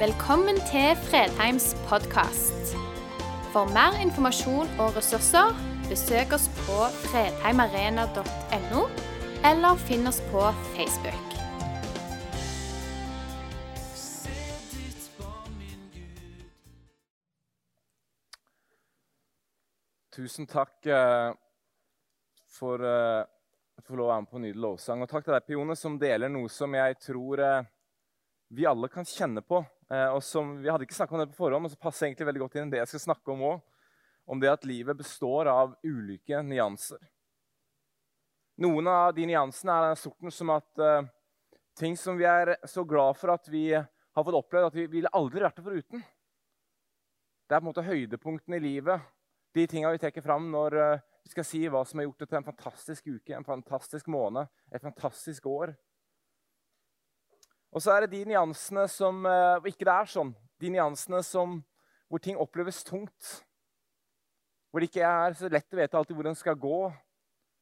Velkommen til Fredheims podkast. For mer informasjon og ressurser, besøk oss på fredheimarena.no, eller finn oss på Facebook. Tusen takk eh, for eh, å få lov å være med på nydelig lovsang. Og takk til deg, Pione, som deler noe som jeg tror eh, vi alle kan kjenne på. Eh, og som, Vi hadde ikke snakka om det på forhånd, men så passer egentlig veldig godt inn det jeg skal snakke om òg. Om det at livet består av ulike nyanser. Noen av de nyansene er den sorten som at uh, ting som vi er så glad for at vi har fått opplevd, at vi ville aldri vært det foruten. Det er på en måte høydepunktene i livet. De tinga vi trekker fram når uh, vi skal si hva som har gjort det til en fantastisk uke, en fantastisk måned, et fantastisk år. Og så er det de nyansene som uh, ikke det er sånn. De nyansene som, hvor ting oppleves tungt. Hvor det ikke er så lett å vite alltid hvor en skal gå.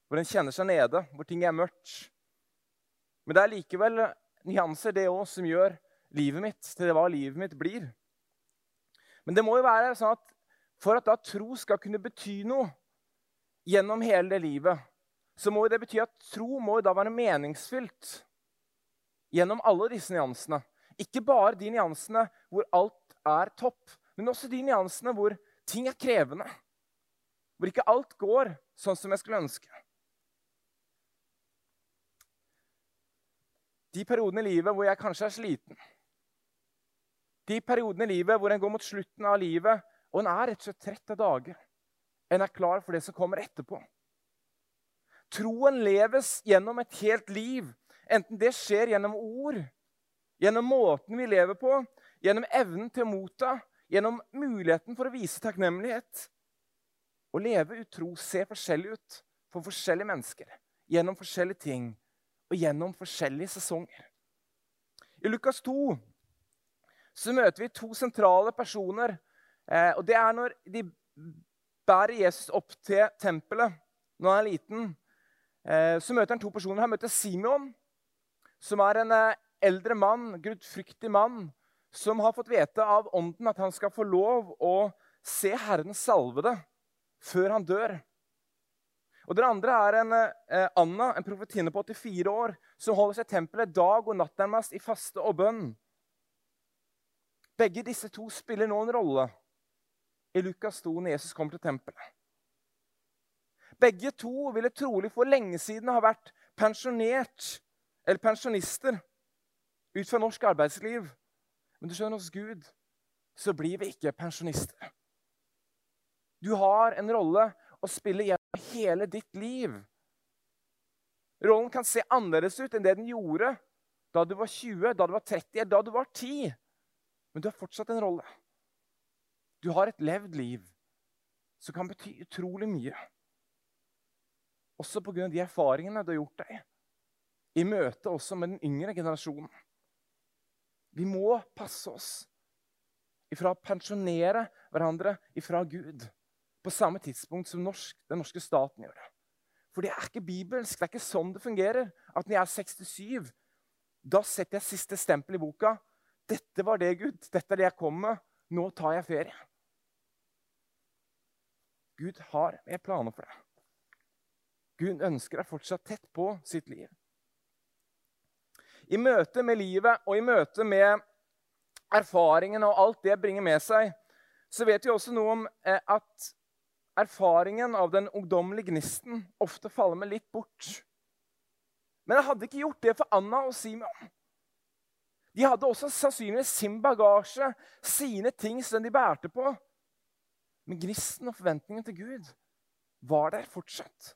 Hvor en kjenner seg nede, hvor ting er mørkt. Men det er likevel nyanser, det òg, som gjør livet mitt til hva livet mitt blir. Men det må jo være sånn at for at da tro skal kunne bety noe gjennom hele det livet, så må det bety at tro må da være meningsfylt gjennom alle disse nyansene. Ikke bare de nyansene hvor alt er topp, men også de nyansene hvor ting er krevende. Hvor ikke alt går sånn som jeg skulle ønske. De periodene i livet hvor jeg kanskje er sliten. De periodene i livet hvor en går mot slutten av livet og en er rett og slett trett av dager. En er klar for det som kommer etterpå. Troen leves gjennom et helt liv Enten det skjer gjennom ord, gjennom måten vi lever på, gjennom evnen til å motta, gjennom muligheten for å vise takknemlighet. Å leve utro ser forskjellig ut for forskjellige mennesker, gjennom forskjellige ting og gjennom forskjellige sesonger. I Lukas 2 så møter vi to sentrale personer. Eh, og Det er når de bærer Jesus opp til tempelet når han er liten. Eh, så møter han to personer. Han møter Simeon, som er en eh, eldre mann, gudfryktig mann, som har fått vite av ånden at han skal få lov å se Herren salvede før han dør. Og Den andre er en eh, Anna, en profetinne på 84 år, som holder seg i tempelet dag og natt nærmest i faste og bønn. Begge disse to spiller nå en rolle i Lukas 2 når Jesus kommer til tempelet. Begge to ville trolig for lenge siden ha vært pensjonert eller pensjonister ut fra norsk arbeidsliv. Men du skjønner, hos Gud så blir vi ikke pensjonister. Du har en rolle å spille gjennom hele ditt liv. Rollen kan se annerledes ut enn det den gjorde da du var 20, da du var 30 eller da du var 10. Men du har fortsatt en rolle. Du har et levd liv som kan bety utrolig mye. Også pga. de erfaringene du har gjort deg i møte også med den yngre generasjonen. Vi må passe oss ifra å pensjonere hverandre ifra Gud på samme tidspunkt som norsk, den norske staten gjør det. For det er ikke bibelsk. Det er ikke sånn det fungerer. At når jeg er 67, da setter jeg siste stempel i boka. Dette var det, Gud. Dette er det jeg kom med. Nå tar jeg ferie. Gud har mer planer for deg. Gud ønsker deg fortsatt tett på sitt liv. I møte med livet og i møte med erfaringen og alt det bringer med seg, så vet vi også noe om eh, at erfaringen av den ungdommelige gnisten ofte faller meg litt bort. Men jeg hadde ikke gjort det for Anna og Simon. De hadde også sannsynligvis sin bagasje, sine ting som de bærte på. Men gnisten og forventningen til Gud var der fortsatt.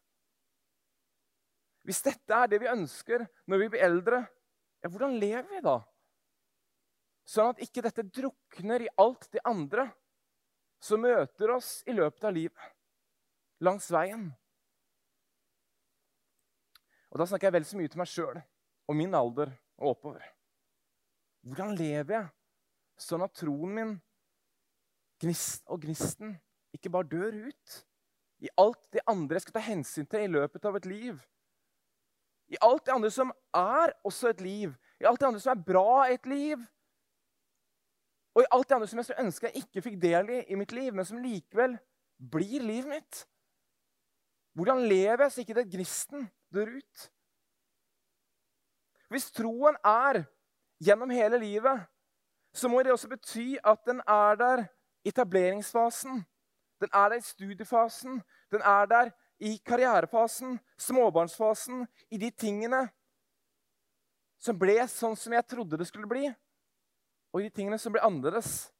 Hvis dette er det vi ønsker når vi blir eldre, ja, hvordan lever vi da? Sånn at ikke dette drukner i alt det andre som møter oss i løpet av livet, langs veien. Og Da snakker jeg vel så mye til meg sjøl og min alder og oppover. Hvordan lever jeg sånn at troen min gnist og gnisten ikke bare dør ut i alt det andre jeg skal ta hensyn til i løpet av et liv? I alt det andre som er også et liv. I alt det andre som er bra et liv. Og i alt det andre som jeg skulle ønske jeg ikke fikk del i i mitt liv, men som likevel blir livet mitt. Hvordan lever jeg så ikke det gnisten dør ut? Hvis troen er gjennom hele livet, så må det også bety at den er der i etableringsfasen. Den er der i studiefasen. Den er der i karrierefasen, småbarnsfasen, i de tingene som ble sånn som jeg trodde det skulle bli, og i de tingene som ble annerledes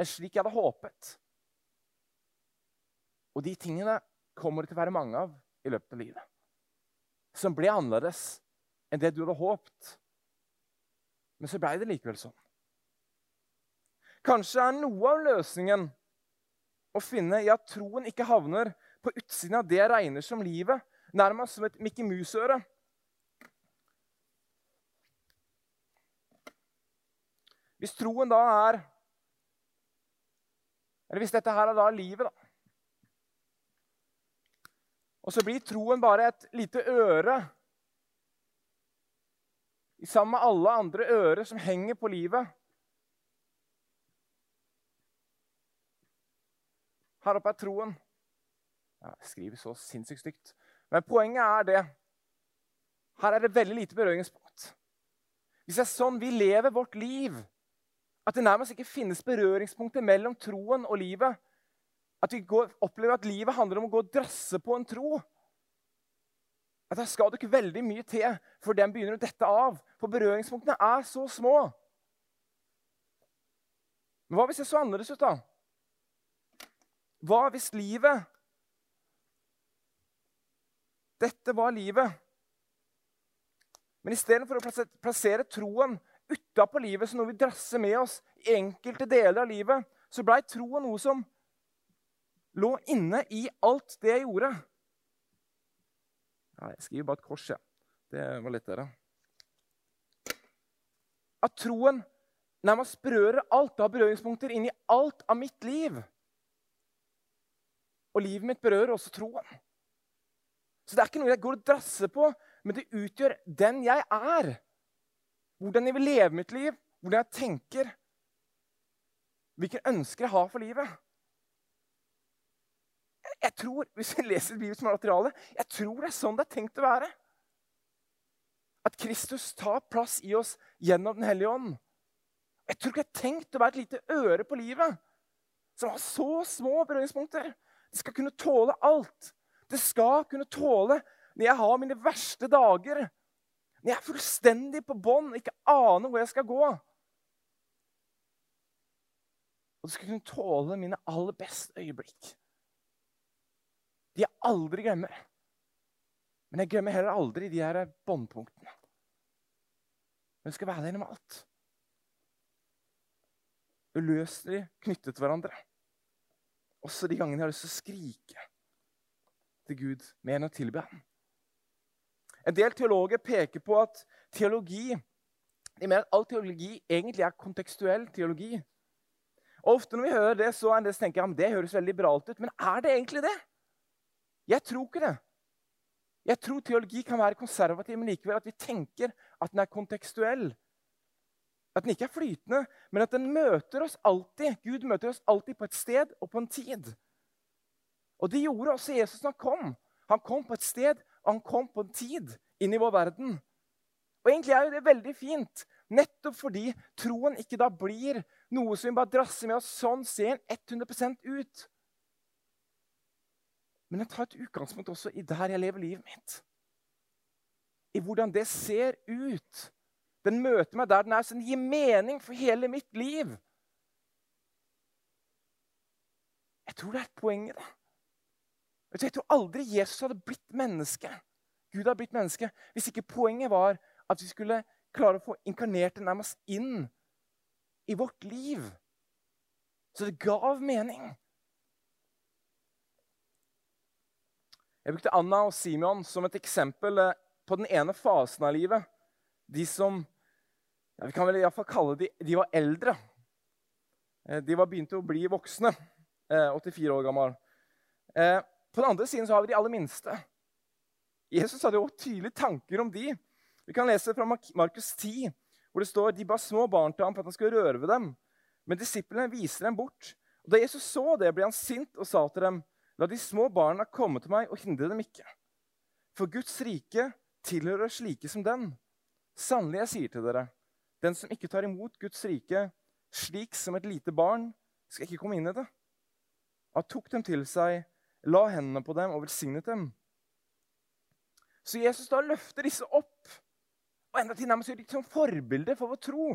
enn slik jeg hadde håpet. Og de tingene kommer det til å være mange av i løpet av livet. Som ble annerledes enn det du hadde håpet. Men så blei det likevel sånn. Kanskje er noe av løsningen å finne i at troen ikke havner på utsiden av det jeg regner som livet, nærmest som et Mickey Mouse-øre. Hvis troen da er Eller hvis dette her er da livet, da. Og så blir troen bare et lite øre sammen med alle andre ører som henger på livet. Her oppe er troen. Jeg skriver så sinnssykt stygt. Men poenget er det. Her er det veldig lite berøringspunkt. Hvis det er sånn vi lever vårt liv, at det nærmest ikke finnes berøringspunkter mellom troen og livet, at vi går, opplever at livet handler om å gå og drasse på en tro at Da skal det ikke veldig mye til før den begynner å dette av. For berøringspunktene er så små. Men hva hvis det så annerledes ut, da? Hva hvis livet Dette var livet. Men istedenfor å plassere troen utapå livet som noe vi drasser med oss i enkelte deler av livet, så blei troen noe som lå inne i alt det jeg gjorde. Ja, jeg skriver bare et kors, jeg. Det var litt lettere. At troen nærmest berører alt, har berøringspunkter inn i alt av mitt liv. Og livet mitt berører også troen. Så det er ikke noe jeg går og drasser på, men det utgjør den jeg er. Hvordan jeg vil leve mitt liv, hvordan jeg tenker. Hvilke ønsker jeg har for livet. Jeg tror, Hvis vi leser Bibelens materiale, jeg tror det er sånn det er tenkt å være. At Kristus tar plass i oss gjennom Den hellige ånd. Jeg tror ikke det er tenkt å være et lite øre på livet som har så små berøringspunkter. Det skal kunne tåle alt. Det skal kunne tåle når jeg har mine verste dager. Når jeg er fullstendig på bånn ikke aner hvor jeg skal gå. Og det skal kunne tåle mine aller beste øyeblikk. De jeg aldri glemmer. Men jeg glemmer heller aldri de her båndpunktene. Men jeg skal være der gjennom alt. Uløselig knyttet til hverandre. Også de gangene jeg har lyst til å skrike til Gud mer enn å tilbe ham. En del teologer peker på at teologi de mener at all teologi egentlig er kontekstuell teologi. Og Ofte når vi hører det, så er det så tenker jeg, det høres veldig liberalt ut. Men er det egentlig det? Jeg tror ikke det. Jeg tror teologi kan være konservativ, men likevel at vi tenker at den er kontekstuell. At den ikke er flytende, men at den møter oss alltid. Gud møter oss alltid på et sted og på en tid. Og det gjorde også Jesus når han kom. Han kom på et sted, og han kom på en tid inn i vår verden. Og egentlig er jo det veldig fint, nettopp fordi troen ikke da blir noe som vi bare drasser med oss. Sånn ser den 100% ut. Men jeg tar et utgangspunkt også i der jeg lever livet mitt. I hvordan det ser ut den møter meg der den er, så den gir mening for hele mitt liv. Jeg tror det er et poeng i det. Jeg tror aldri Jesus hadde blitt menneske. Gud hadde blitt menneske hvis ikke poenget var at vi skulle klare å få inkarnert det nærmest inn i vårt liv. Så det gav mening. Jeg brukte Anna og Simeon som et eksempel eh, på den ene fasen av livet. De som ja, Vi kan vel iallfall kalle de De var eldre. Eh, de var begynte å bli voksne. 84 eh, år gammel. På den andre siden så har vi de aller minste. Jesus hadde jo tydelige tanker om de. Vi kan lese fra Markus 10, hvor det står de ba små barn til ham for at han skulle røre ved dem. Men disiplene viser dem bort. Og Da Jesus så det, ble han sint og sa til dem, La de små barna komme til meg, og hindre dem ikke. For Guds rike tilhører slike som den. Sannelig, jeg sier til dere, den som ikke tar imot Guds rike slik som et lite barn, skal ikke komme inn i det. Han tok dem til seg, la hendene på dem og velsignet dem. Så Jesus da løfter disse opp og enda til nærmest gjør de som forbilder for vår tro.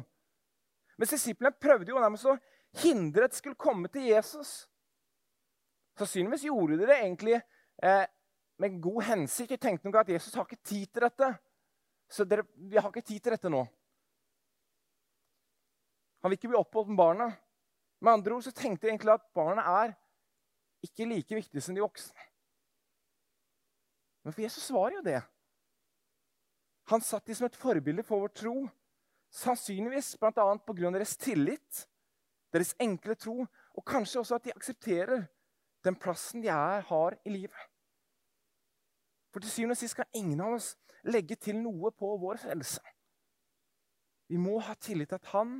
Mens disiplene prøvde jo nærmest å hindre at de skulle komme til Jesus. Sannsynligvis gjorde de det egentlig eh, med god hensikt. De tenkte nok at Jesus har ikke tid til dette. Så dere, vi har ikke tid til dette nå. Han vil ikke bli oppholdt med barna. Med andre ord så tenkte de egentlig at barna er ikke like viktig som de voksne. Men for Jesus svarer jo det. Han satt de som et forbilde for vår tro. Sannsynligvis bl.a. pga. deres tillit, deres enkle tro, og kanskje også at de aksepterer den plassen de er, har i livet. For til syvende og sist kan ingen av oss legge til noe på vår frelse. Vi må ha tillit til at han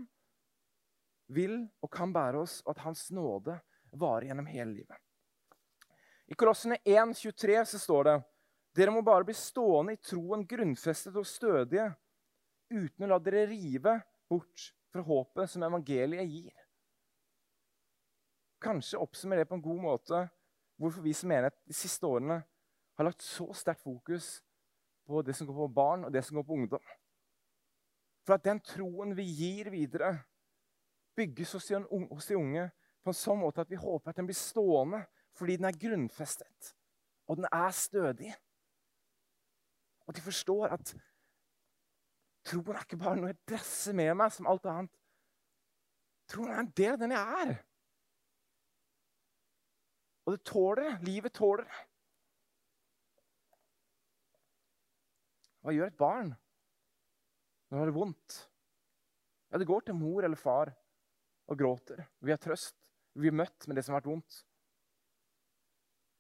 vil og kan bære oss, og at hans nåde varer gjennom hele livet. I Kolossene 1,23 så står det dere må bare bli stående i troen, grunnfestet og stødige, uten å la dere rive bort fra håpet som evangeliet gir. Kanskje oppsummerer det på en god måte hvorfor vi som menighet de siste årene har lagt så sterkt fokus på det som går på barn, og det som går på ungdom. For at den troen vi gir videre, bygges hos de unge på en sånn måte at vi håper at den blir stående fordi den er grunnfestet, og den er stødig. Og de forstår at troen er ikke bare noe jeg dresser med meg som alt annet. Troen er en del av den jeg er. Og det tåler det. Livet tåler det. Hva gjør et barn når det har vondt? Ja, Det går til mor eller far og gråter. Vi har trøst. Vi har møtt med det som har vært vondt.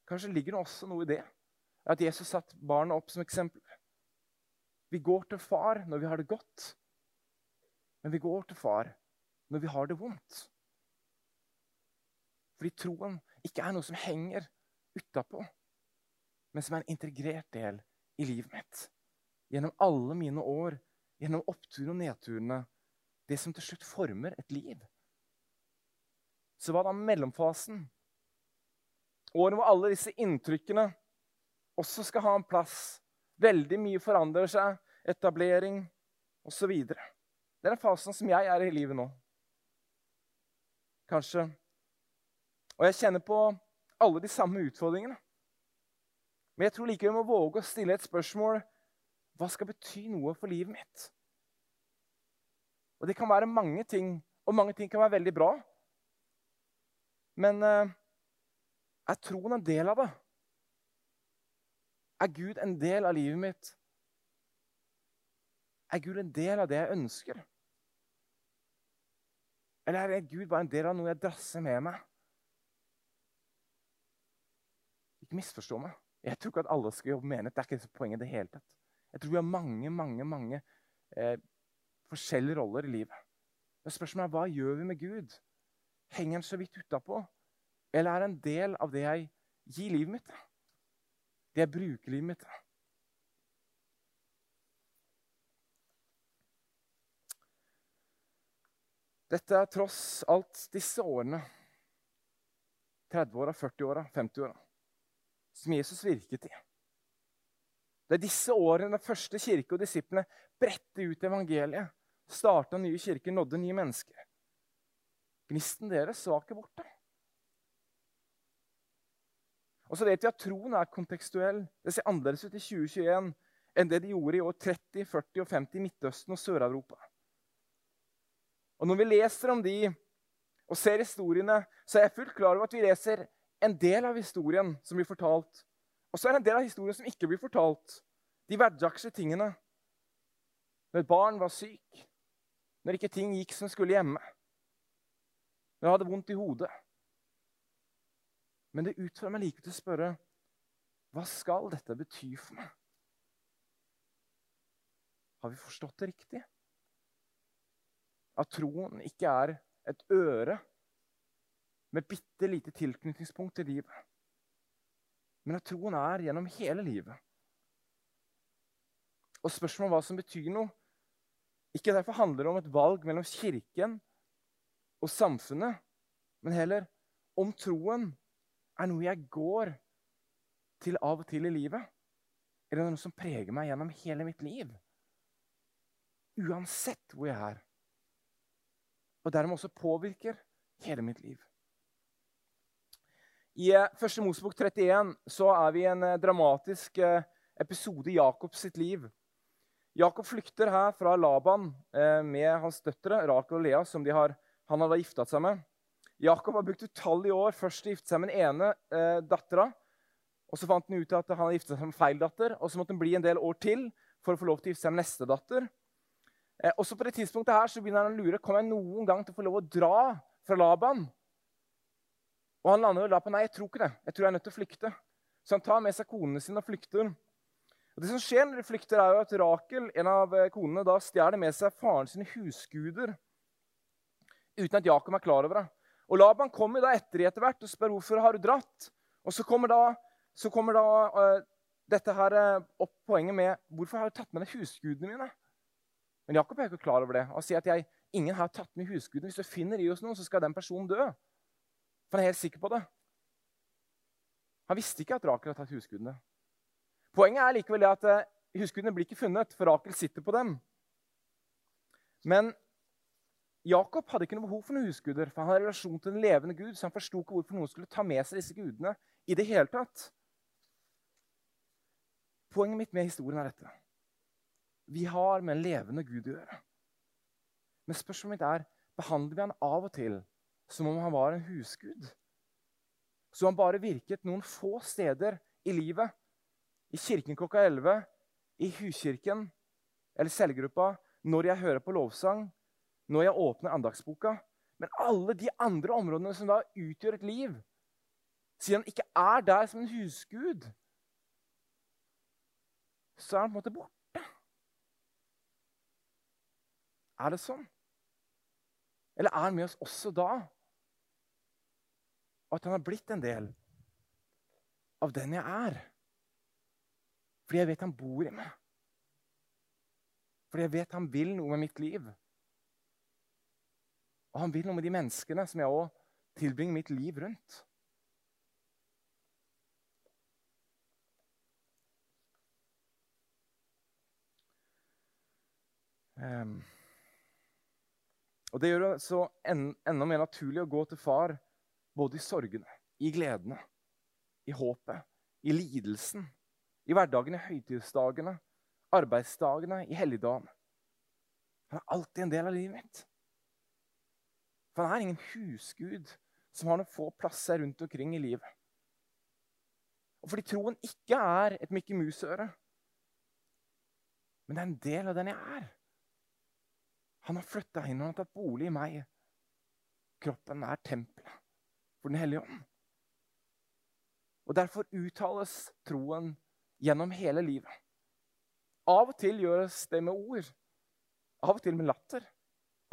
Kanskje ligger det også noe i det. At Jesus satte barna opp som eksempel. Vi går til far når vi har det godt, men vi går til far når vi har det vondt. Fordi troen ikke er noe som henger utapå, men som er en integrert del i livet mitt. Gjennom alle mine år, gjennom oppturene og nedturene. Det som til slutt former et liv. Så hva da mellomfasen? Året hvor alle disse inntrykkene også skal ha en plass. Veldig mye forandrer seg. Etablering osv. Det er den fasen som jeg er i livet nå. Kanskje og jeg kjenner på alle de samme utfordringene. Men jeg tror likevel vi må våge å stille et spørsmål hva skal bety noe for livet mitt? Og Det kan være mange ting, og mange ting kan være veldig bra. Men uh, er troen en del av det? Er Gud en del av livet mitt? Er Gud en del av det jeg ønsker? Eller er Gud bare en del av noe jeg drasser med meg? Ikke misforstå meg. Jeg tror ikke at alle skal jobbe med enhet. Det er ikke poenget i det hele tatt. Jeg tror vi har mange, mange, mange eh, forskjellige roller i livet. Men spørsmålet er hva gjør vi med Gud? Henger han så vidt utapå? Eller er det en del av det jeg gir livet mitt? Det jeg bruker livet mitt? Dette er tross alt disse årene 30-åra, 40-åra, 50-åra som Jesus virket i. Det er disse årene den første kirke og disiplene bredte ut evangeliet, starta nye kirker, nådde nye mennesker. Gnisten deres var ikke borte. Og så vet vi at troen er kontekstuell. Det ser annerledes ut i 2021 enn det de gjorde i år 30, 40 og 50 i Midtøsten og Sør-Europa. Og Når vi leser om de og ser historiene, så er jeg fullt klar over at vi leser en del av historien som blir fortalt. Og så er det en del av historien som ikke blir fortalt. De hverdagslige tingene. Når et barn var syk, når ikke ting gikk som skulle hjemme. Når jeg hadde vondt i hodet. Men det utfører meg likevel til å spørre hva skal dette bety for meg? Har vi forstått det riktig? At troen ikke er et øre med bitte lite tilknytningspunkt til livet. Men at troen er gjennom hele livet. Og spørsmålet om hva som betyr noe, ikke derfor handler det om et valg mellom kirken og samfunnet, men heller om troen er noe jeg går til av og til i livet. Eller noe som preger meg gjennom hele mitt liv. Uansett hvor jeg er. Og dermed også påvirker hele mitt liv. I 1. Eh, Mosebok 31 så er vi i en eh, dramatisk eh, episode i Jakobs sitt liv. Jakob flykter her fra Laban med hans døtre Rakel og Lea, som har, han hadde gifta seg med. Jakob har brukt utallige år først til å gifte seg med den ene eh, dattera. Og så fant han ut at han hadde giftet seg med feil datter, og så måtte han bli en del år til for å få lov til å gifte seg med neste datter. Eh, også på det tidspunktet her så begynner han å lure kommer jeg noen gang til å få lov å dra fra Laban. Og han lander da på nei, jeg tror ikke det. Jeg tror jeg er nødt til å flykte. Så han tar med seg konene sine og flykter. Og det som skjer når de flykter, er jo at Rakel, en av eh, konene, da stjeler med seg faren sine husguder uten at Jakob er klar over det. Og Laban kommer da etter etter hvert og spør hvorfor har du dratt. Og så kommer da, så kommer da uh, dette her uh, opp poenget med hvorfor har du tatt med deg husgudene mine. Men Jakob er ikke klar over det. Han sier at jeg, ingen har tatt med husgudene. Hvis du finner i oss noen, så skal den personen dø. For han er helt sikker på det. Han visste ikke at Rakel hadde tatt husgudene. Poenget er likevel det at uh, husgudene blir ikke funnet, for Rakel sitter på dem. Men Jakob hadde ikke noe behov for noen husguder, for han hadde relasjon til den levende Gud, så han forsto ikke hvorfor noen skulle ta med seg disse gudene i det hele tatt. Poenget mitt med historien er dette. Vi har med en levende Gud å gjøre. Men spørsmålet mitt er behandler vi han av og til som om han var en husgud. Så han bare virket noen få steder i livet. I kirken klokka 11, i huskirken eller cellegruppa, når jeg hører på lovsang, når jeg åpner andagsboka. Men alle de andre områdene som da utgjør et liv, siden han ikke er der som en husgud, så er han på en måte borte. Er det sånn? Eller er han med oss også da? at han har blitt en del av den jeg er. Fordi jeg vet han bor i meg. Fordi jeg vet han vil noe med mitt liv. Og han vil noe med de menneskene som jeg òg tilbringer mitt liv rundt. Um, og Det gjør det så en, enda mer naturlig å gå til far både i sorgene, i gledene, i håpet, i lidelsen, i hverdagen, i høytidsdagene, arbeidsdagene, i helligdagen. Han er alltid en del av livet mitt. For han er ingen husgud som har noen få plasser rundt omkring i livet. Og fordi troen ikke er et Mikke Mus-øre, men det er en del av den jeg er. Han har flytta inn og han har tatt bolig i meg. Kroppen er tempelet for Den hellige ånd. Og Derfor uttales troen gjennom hele livet. Av og til gjøres det med ord. Av og til med latter.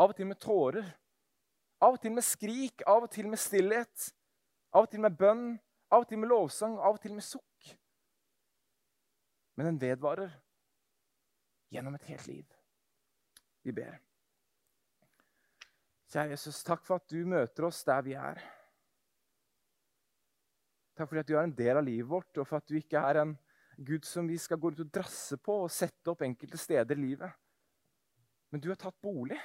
Av og til med tårer. Av og til med skrik, av og til med stillhet. Av og til med bønn, av og til med lovsang, av og til med sukk. Men den vedvarer gjennom et helt liv. Vi ber. Kjære Jesus, takk for at du møter oss der vi er. Takk for at du er en del av livet vårt, og for at du ikke er en Gud som vi skal gå ut og drasse på og sette opp enkelte steder i livet. Men du har tatt bolig.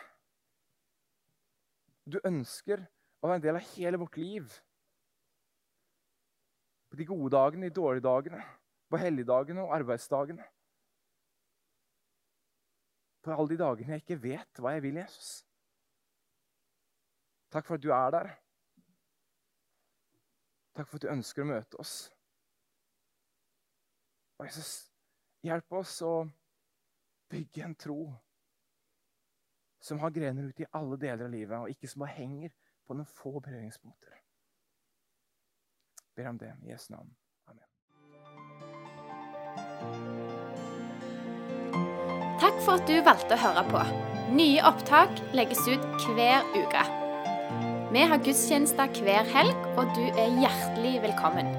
Du ønsker å være en del av hele vårt liv. På de gode dagene, de dårlige dagene, på helligdagene og arbeidsdagene. På alle de dagene jeg ikke vet hva jeg vil, Jesus. Takk for at du er der. Takk for at du ønsker å møte oss. Og Jesus, hjelp oss å bygge en tro som har grener ut i alle deler av livet, og ikke som bare henger på noen få berøringspunkter. Ber om det i Jesu navn. Amen. Takk for at du valgte å høre på. Nye opptak legges ut hver uke. Vi har gudstjenester hver helg, og du er hjertelig velkommen.